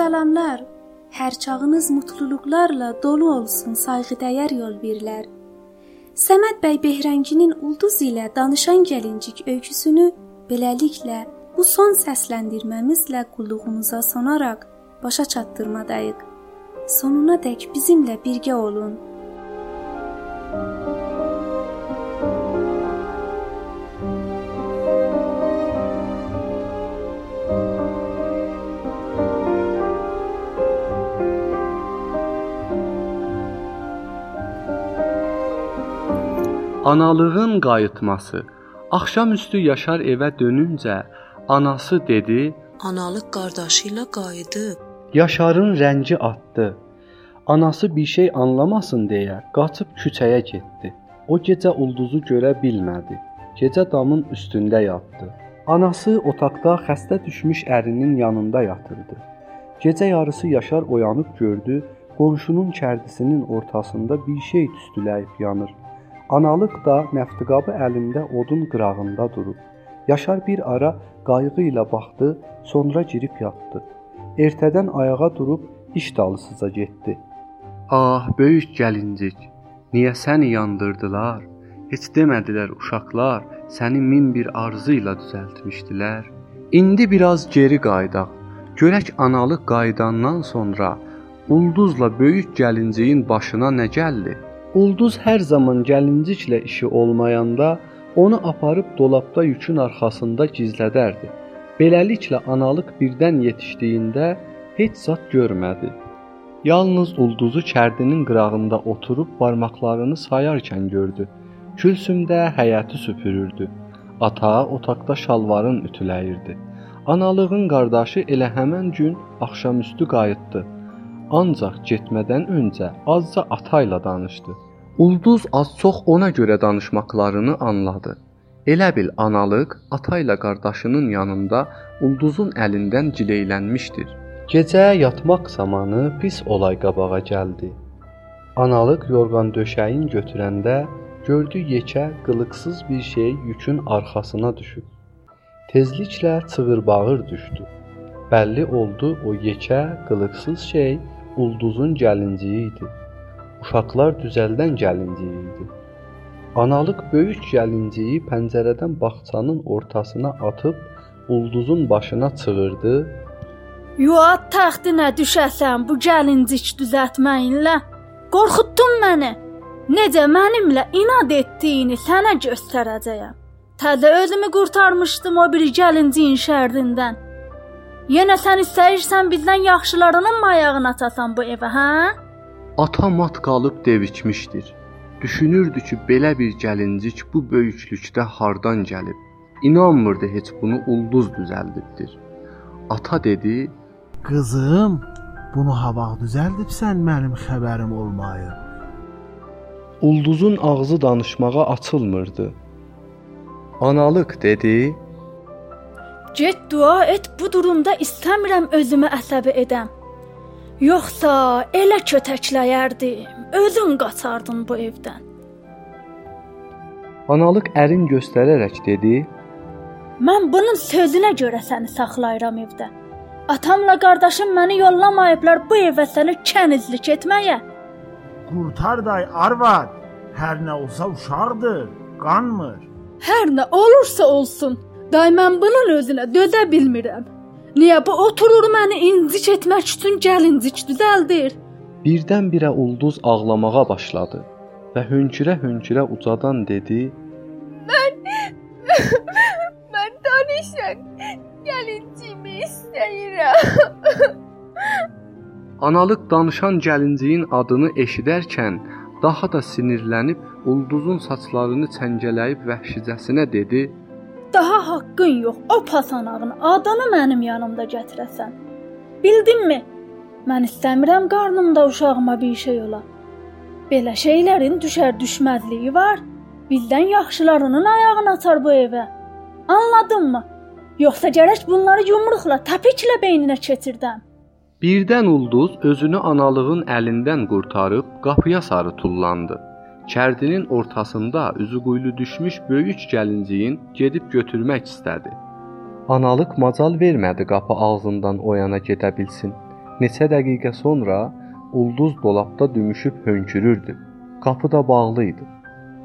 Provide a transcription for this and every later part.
salamlar. Hər çağınız mutluluqlarla dolu olsun, sayğıdəyər yol birlər. Səməd bəy Behrənginin ulduz ilə danışan gəlincik öyküsünü beləliklə bu son səsləndirməmizlə qulluğunuza sonaraq başa çatdırmadayıq. Sonuna dək bizimlə birgə olun. Analığın qayıtması. Axşamüstü Yaşar evə dönüncə anası dedi: Analıq qardaşı ilə qayıdıb. Yaşarın rəngi atdı. Anası bir şey anlamasın deyə qaçıb küçəyə getdi. O gecə ulduzu görə bilmədi. Gecə damın üstündə yatdı. Anası otaqda xəstə düşmüş ərinin yanında yatırdı. Gecə yarısı Yaşar oyanıb gördü, qonşunun kərdisinin ortasında bir şey tüstüləyib yanır. Analıq da nəftiqabı əlində odun qırağında durub. Yaşar bir ara qayğı ilə baxdı, sonra girib yatdı. Ertədən ayağa durub iş dalısıca getdi. Ah, böyük gəlincik, niyə səni yandırdılar? Heç demədilər uşaqlar, səni min bir arzu ilə düzəltmişdilər. İndi biraz geri qayıdaq. Görək analıq qayıdandan sonra ulduzla böyük gəlinciyin başına nə gəldi? Ulduz hər zaman gəlinciklə işi olmayanda onu aparıb dolabda yükün arxasında gizlədərdi. Beləliklə analıq birdən yetişdiyində heç zat görmədi. Yalnız ulduzu kərdinin qırağında oturub barmaqlarını sayarkən gördü. Gülsüm də həyəti süpürürdü. Ata otaqda şalvarın ütüləyirdi. Analığın qardaşı elə həmin gün axşamüstü qayıtdı. Ancaq getmədən öncə azca ata ilə danışdı. Ulduz az-çox ona görə danışmaqlarını anladı. Elə bil analıq ata ilə qardaşının yanında ulduzun əlindən gileylənmişdir. Gecə yatmaq zamanı pis olay qabağa gəldi. Analıq yorğan döşəyin götürəndə gördü yekə qılıqsız bir şey yükün arxasına düşüb. Tezliklə çığır-bağır düşdü. Bəlli oldu o yekə, qılıqsız şey ulduzun gəlinciyi idi. Uşaqlar düzəldən gəlinciyi idi. Analıq böyük gəlinciyi pəncərədən bağçanın ortasına atıb ulduzun başına çığırdı. Yuat taxtına düşəsən bu gəlincik düzəltməyinlə. Qorxutdun məni. Necə mənimlə inad etdiyini sənə göstərəcəyəm. Təzə özümü qurtarmışdım o bir gəlinciyin şərrindən. Yenə sən istəyirsən bizdən yaxşılarının mı ayağını atasan bu evə, hə? Ata mat qalıb deviçmişdir. Düşünürdü ki, belə bir gəlincik bu böyüklükdə hardan gəlib. İnanmırdı heç bunu ulduz düzəldibdir. Ata dedi: "Qızım, bunu hava düzəldibsən mənim xəbərim olmayıb." Ulduzun ağzı danışmağa açılmırdı. Analıq dedi: Get dua et, bu durumda istəmirəm özümü əsəbi edəm. Yoxsa elə kötəkləyərdim, özüm qaçardım bu evdən. Analıq ərin göstərərək dedi: Mən bunun sözünə görə səni saxlayıram evdə. Atamla qardaşım məni yollamayıblar bu evə səni kənizlik etməyə. Qurtar day arvad, hər nə olsa uşaqdır, qanmır. Hər nə olursa olsun, Day mən bunun özünə dözə bilmirəm. Niyə bu oturur məni incik etmək üçün gəlincik düzəldir? Birdən-birə ulduz ağlamağa başladı və hönkürə-hönkürə ucadan dedi: Mən mən danışaq gəlincimi istəyirəm. Analıq danışan gəlinciyin adını eşidərkən daha da sinirlənib ulduzun saçlarını çəngələyib vəhşicəsinə dedi: Daha haqqın yox. O pasanağın adını mənim yanımda gətirəsən. Bildinmi? Mən istəmirəm qarnımda uşağıma bir şey ola. Belə şeylərin düşər düşməzliyi var. Bizdən yaxşılarının ayağını atar bu evə. Anladınmı? Yoxsa gərək bunları yumruqla, təpiklə beyninə keçirdəm. Birdən ulduz özünü analığın əlindən qurtarıb qapıya sarı tullandı. Kərdinin ortasında üzü quyulu düşmüş böyük gəlinciyin gedib götürmək istədi. Analıq macal vermədi qapı ağzından o yana gedə bilsin. Neçə dəqiqə sonra ulduz dolabda dümüşüb hönkürürdü. Qapı da bağlı idi.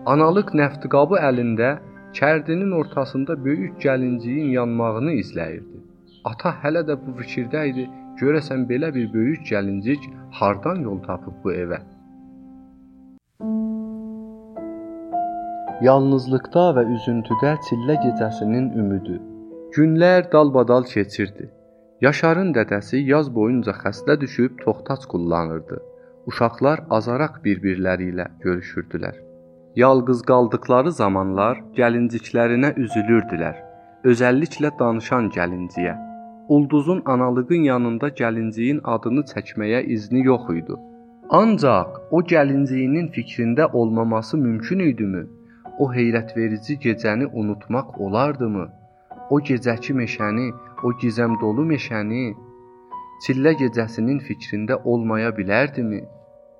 Analıq nəfti qabı əlində kərdinin ortasında böyük gəlinciyin yanmağını izləyirdi. Ata hələ də bu fikirdə idi. Görəsən belə bir böyük gəlincik hardan yol tapıb bu evə? Yalnızlıqda və üzüntüdə çillə gecəsinin ümidi. Günlər dalbadal keçirdi. Yaşarın dədəsi yaz boyunca xəstə düşüb toxtac kullanırdı. Uşaqlar azaraq bir-birləri ilə görüşürdülər. Yalqız qaldıqları zamanlar gəlinciklərinə üzülürdülər. Özəlliklə danışan gəlinciyə. Ulduzun analığın yanında gəlinciyin adını çəkməyə izni yox idi. Ancaq o gəlinciyinin fikrində olmaması mümkün idimi? O heyrətverici gecəni unutmaq olardımı? O gecəki meşəni o gizəm dolu meşəni Çillə gecəsinin fikrində olmaya bilərdimi?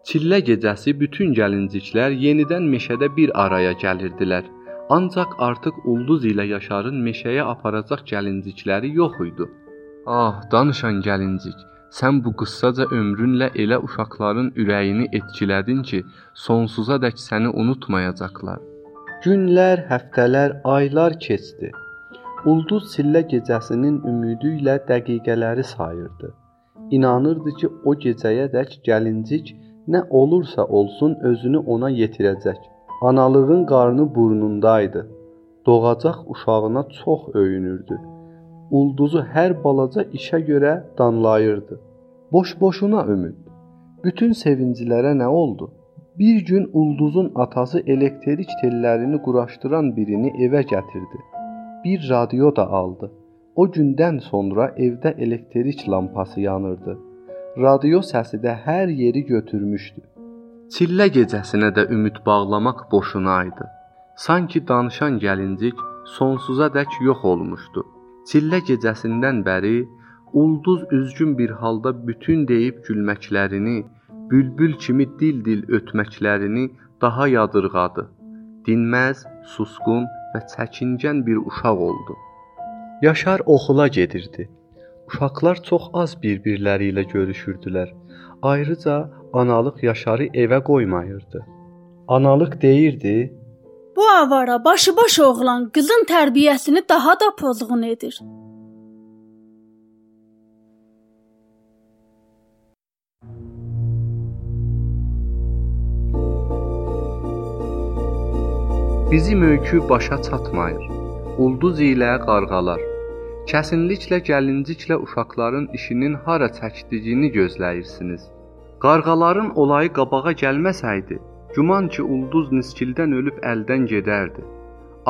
Çillə gecəsi bütün gəlinciklər yenidən meşədə bir araya gəlirdilər. Ancaq artıq ulduz ilə Yaşarın meşəyə aparacaq gəlincikləri yox idi. Ah, danışan gəlincik, sən bu qıssaca ömrünlə elə uşaqların ürəyini etkilədin ki, sonsuzadək səni unutmayacaqlar. Günlər, həftələr, aylar keçdi. Ulduz sillə gecəsinin ümidi ilə dəqiqələri sayırdı. İnanırdı ki, o gecəyədək gəlincik nə olursa olsun özünü ona yetirəcək. Analığın qarnı burnundaydı. Doğacaq uşağına çox öyünürdü. Ulduzu hər balaca işə görə danlayırdı. Boş-boşuna ümid. Bütün sevincilərə nə oldu? Bir gün ulduzun atası elektrik tellərini quraşdıran birini evə gətirdi bir radio da aldı. O gündən sonra evdə elektrik lampası yanırdı. Radio səsi də hər yeri götürmüşdü. Çillə gecəsinə də ümid bağlamaq boşuna idi. Sanki danışan gəlincik sonsuza dək yox olmuşdu. Çillə gecəsindən bəri ulduz üzgün bir halda bütün deyib gülməklərini, bülbül kimi dil-dil ötməklərini daha yadırğadı. Dinməz, susqun və çəkingən bir uşaq oldu. Yaşar oxula gedirdi. Uşaqlar çox az bir-birləri ilə görüşürdülər. Ayrıca analıq Yaşarı evə qoymayırdı. Analıq deyirdi: "Bu avara başıbaş oğlan qızın tərbiyəsini daha da pozğun edir." Bizim öykü başa çatmayır. Ulduz ilə qarğalar. Kəsinliklə gəlinciklə uşaqların işinin hara çəkdiyini gözləyirsiniz. Qarğaların olayı qabağa gəlməsəydi, güman ki, ulduz niskildən ölüb əldən gedərdi.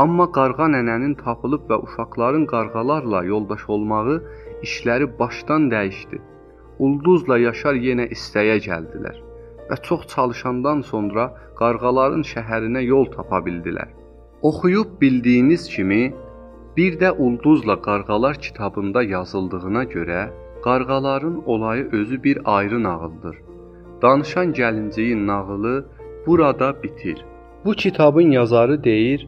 Amma qarğa nənənin tapılıb və uşaqların qarğalarla yoldaş olmağı işləri başdan dəyişdi. Ulduzla Yaşar yenə istəyə gəldilər və çox çalışandan sonra qarğaların şəhərinə yol tapa bildilər. Oxuyub bildiyiniz kimi, bir də Ulduzla Qarğalar kitabında yazıldığına görə, qarğaların olayı özü bir ayrı nağıldır. Danışan gəlinciyin nağılı burada bitir. Bu kitabın yazarı deyir: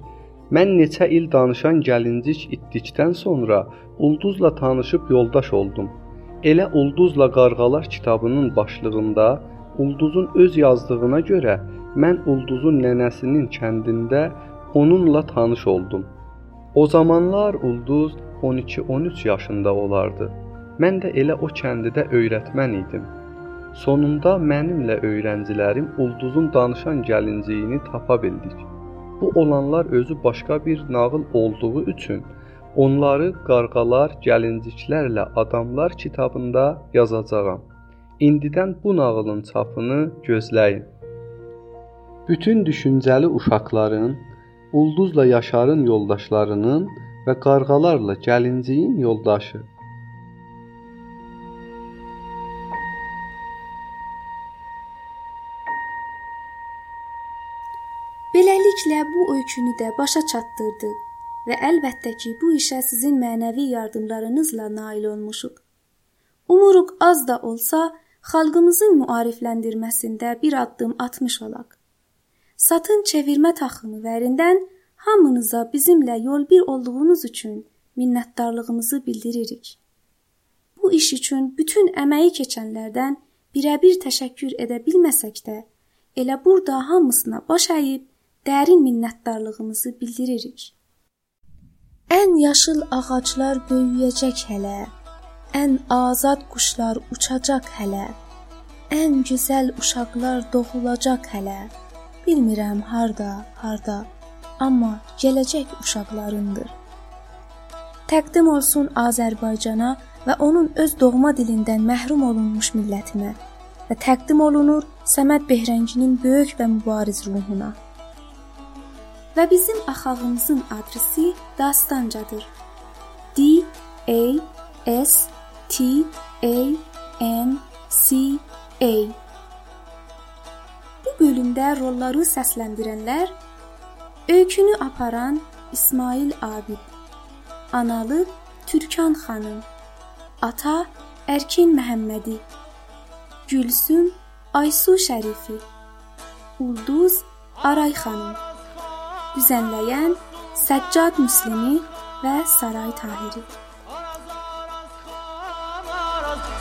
Mən neçə il danışan gəlincik itdikdən sonra Ulduzla tanışıb yoldaş oldum. Elə Ulduzla Qarğalar kitabının başlığında Ulduzun öz yazdığına görə mən Ulduzun nənəsinin kəndində onunla tanış oldum. O zamanlar Ulduz 12-13 yaşında olardı. Mən də elə o kəndidə öyrətmən idim. Sonunda mənimlə öyrəncilərim Ulduzun danışan gəlinciyini tapa bildik. Bu olanlar özü başqa bir nağıl olduğu üçün onları qarğalar, gəlinciklərlə adamlar kitabında yazacağam. İndidən bu nağılın çapını gözləyin. Bütün düşüncəli uşaqların, ulduzla Yaşarın yoldaşlarının və qarğalarla gəlinciyin yoldaşı. Beləliklə bu öykünü də başa çatdırdıq və əlbəttə ki, bu işə sizin mənəvi yardımlarınızla nail olmuşuq. Umuruq az da olsa xalqımızın müarifləndirməsində bir addım atmış olaq. Satın çevirmə taxımı vərindən hamınıza bizimlə yol bir olduğunuz üçün minnətdarlığımızı bildiririk. Bu iş üçün bütün əməyi keçənlərdən birəbir təşəkkür edə bilməsək də, elə burada hamısına baş əyib dərin minnətdarlığımızı bildiririk. Ən yaşıl ağaclar böyüyəcək hələ. Ən azad quşlar uçacaq hələ. Ən gözəl uşaqlar doğulacaq hələ. Bilmirəm harda, harda, amma gələcək uşaqlarındır. Təqdim olsun Azərbaycana və onun öz doğma dilindən məhrum olunmuş millətinə və təqdim olunur Səməd Behrənginin böyük və mübariz ruhuna. Və bizim axağımızın adresi Dastancadır. D A S T A N C A Bu bölümdə rolları səsləndirənlər Öykünü aparan İsmail Abid Analı Türkan xanım Ata Ərkin Məhəmmədi Gülsüm Aysu Şərifi Ulduz Aray xanım düzənləyən Səccad Müslimi və Saray Tahiri.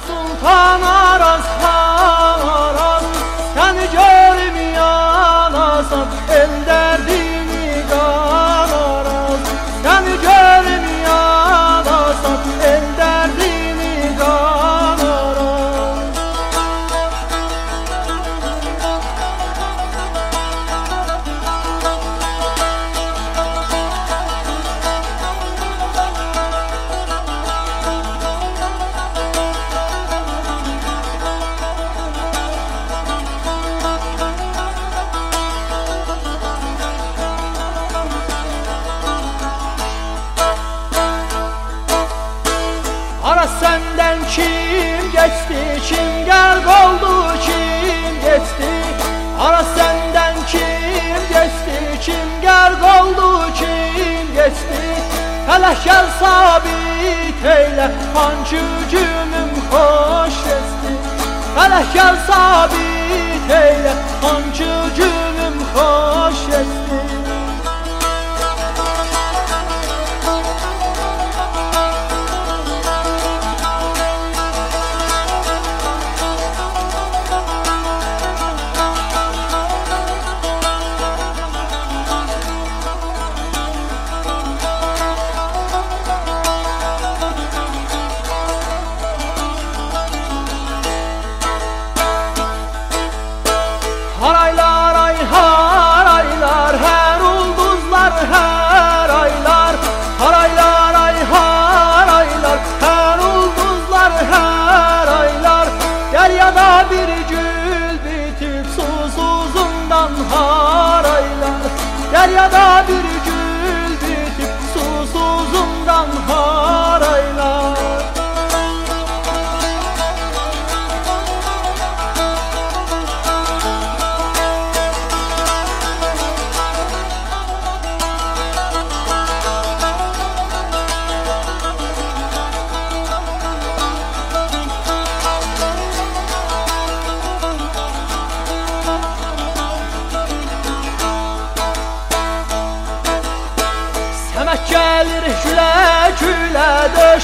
sultana rastla Gel sabit eyle hancı cümüm hoş esti Hele gel sabit eyle hancı cümüm hoş esti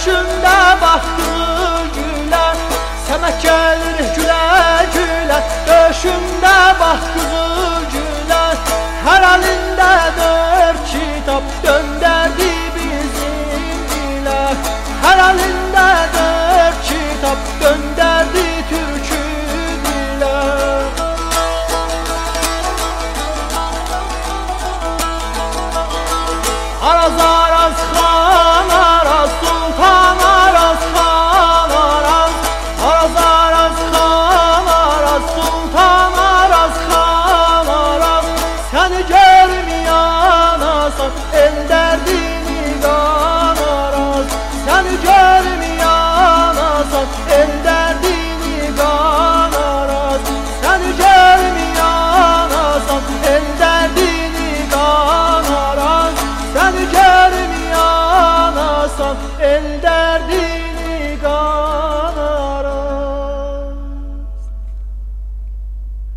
döşümdə baxdı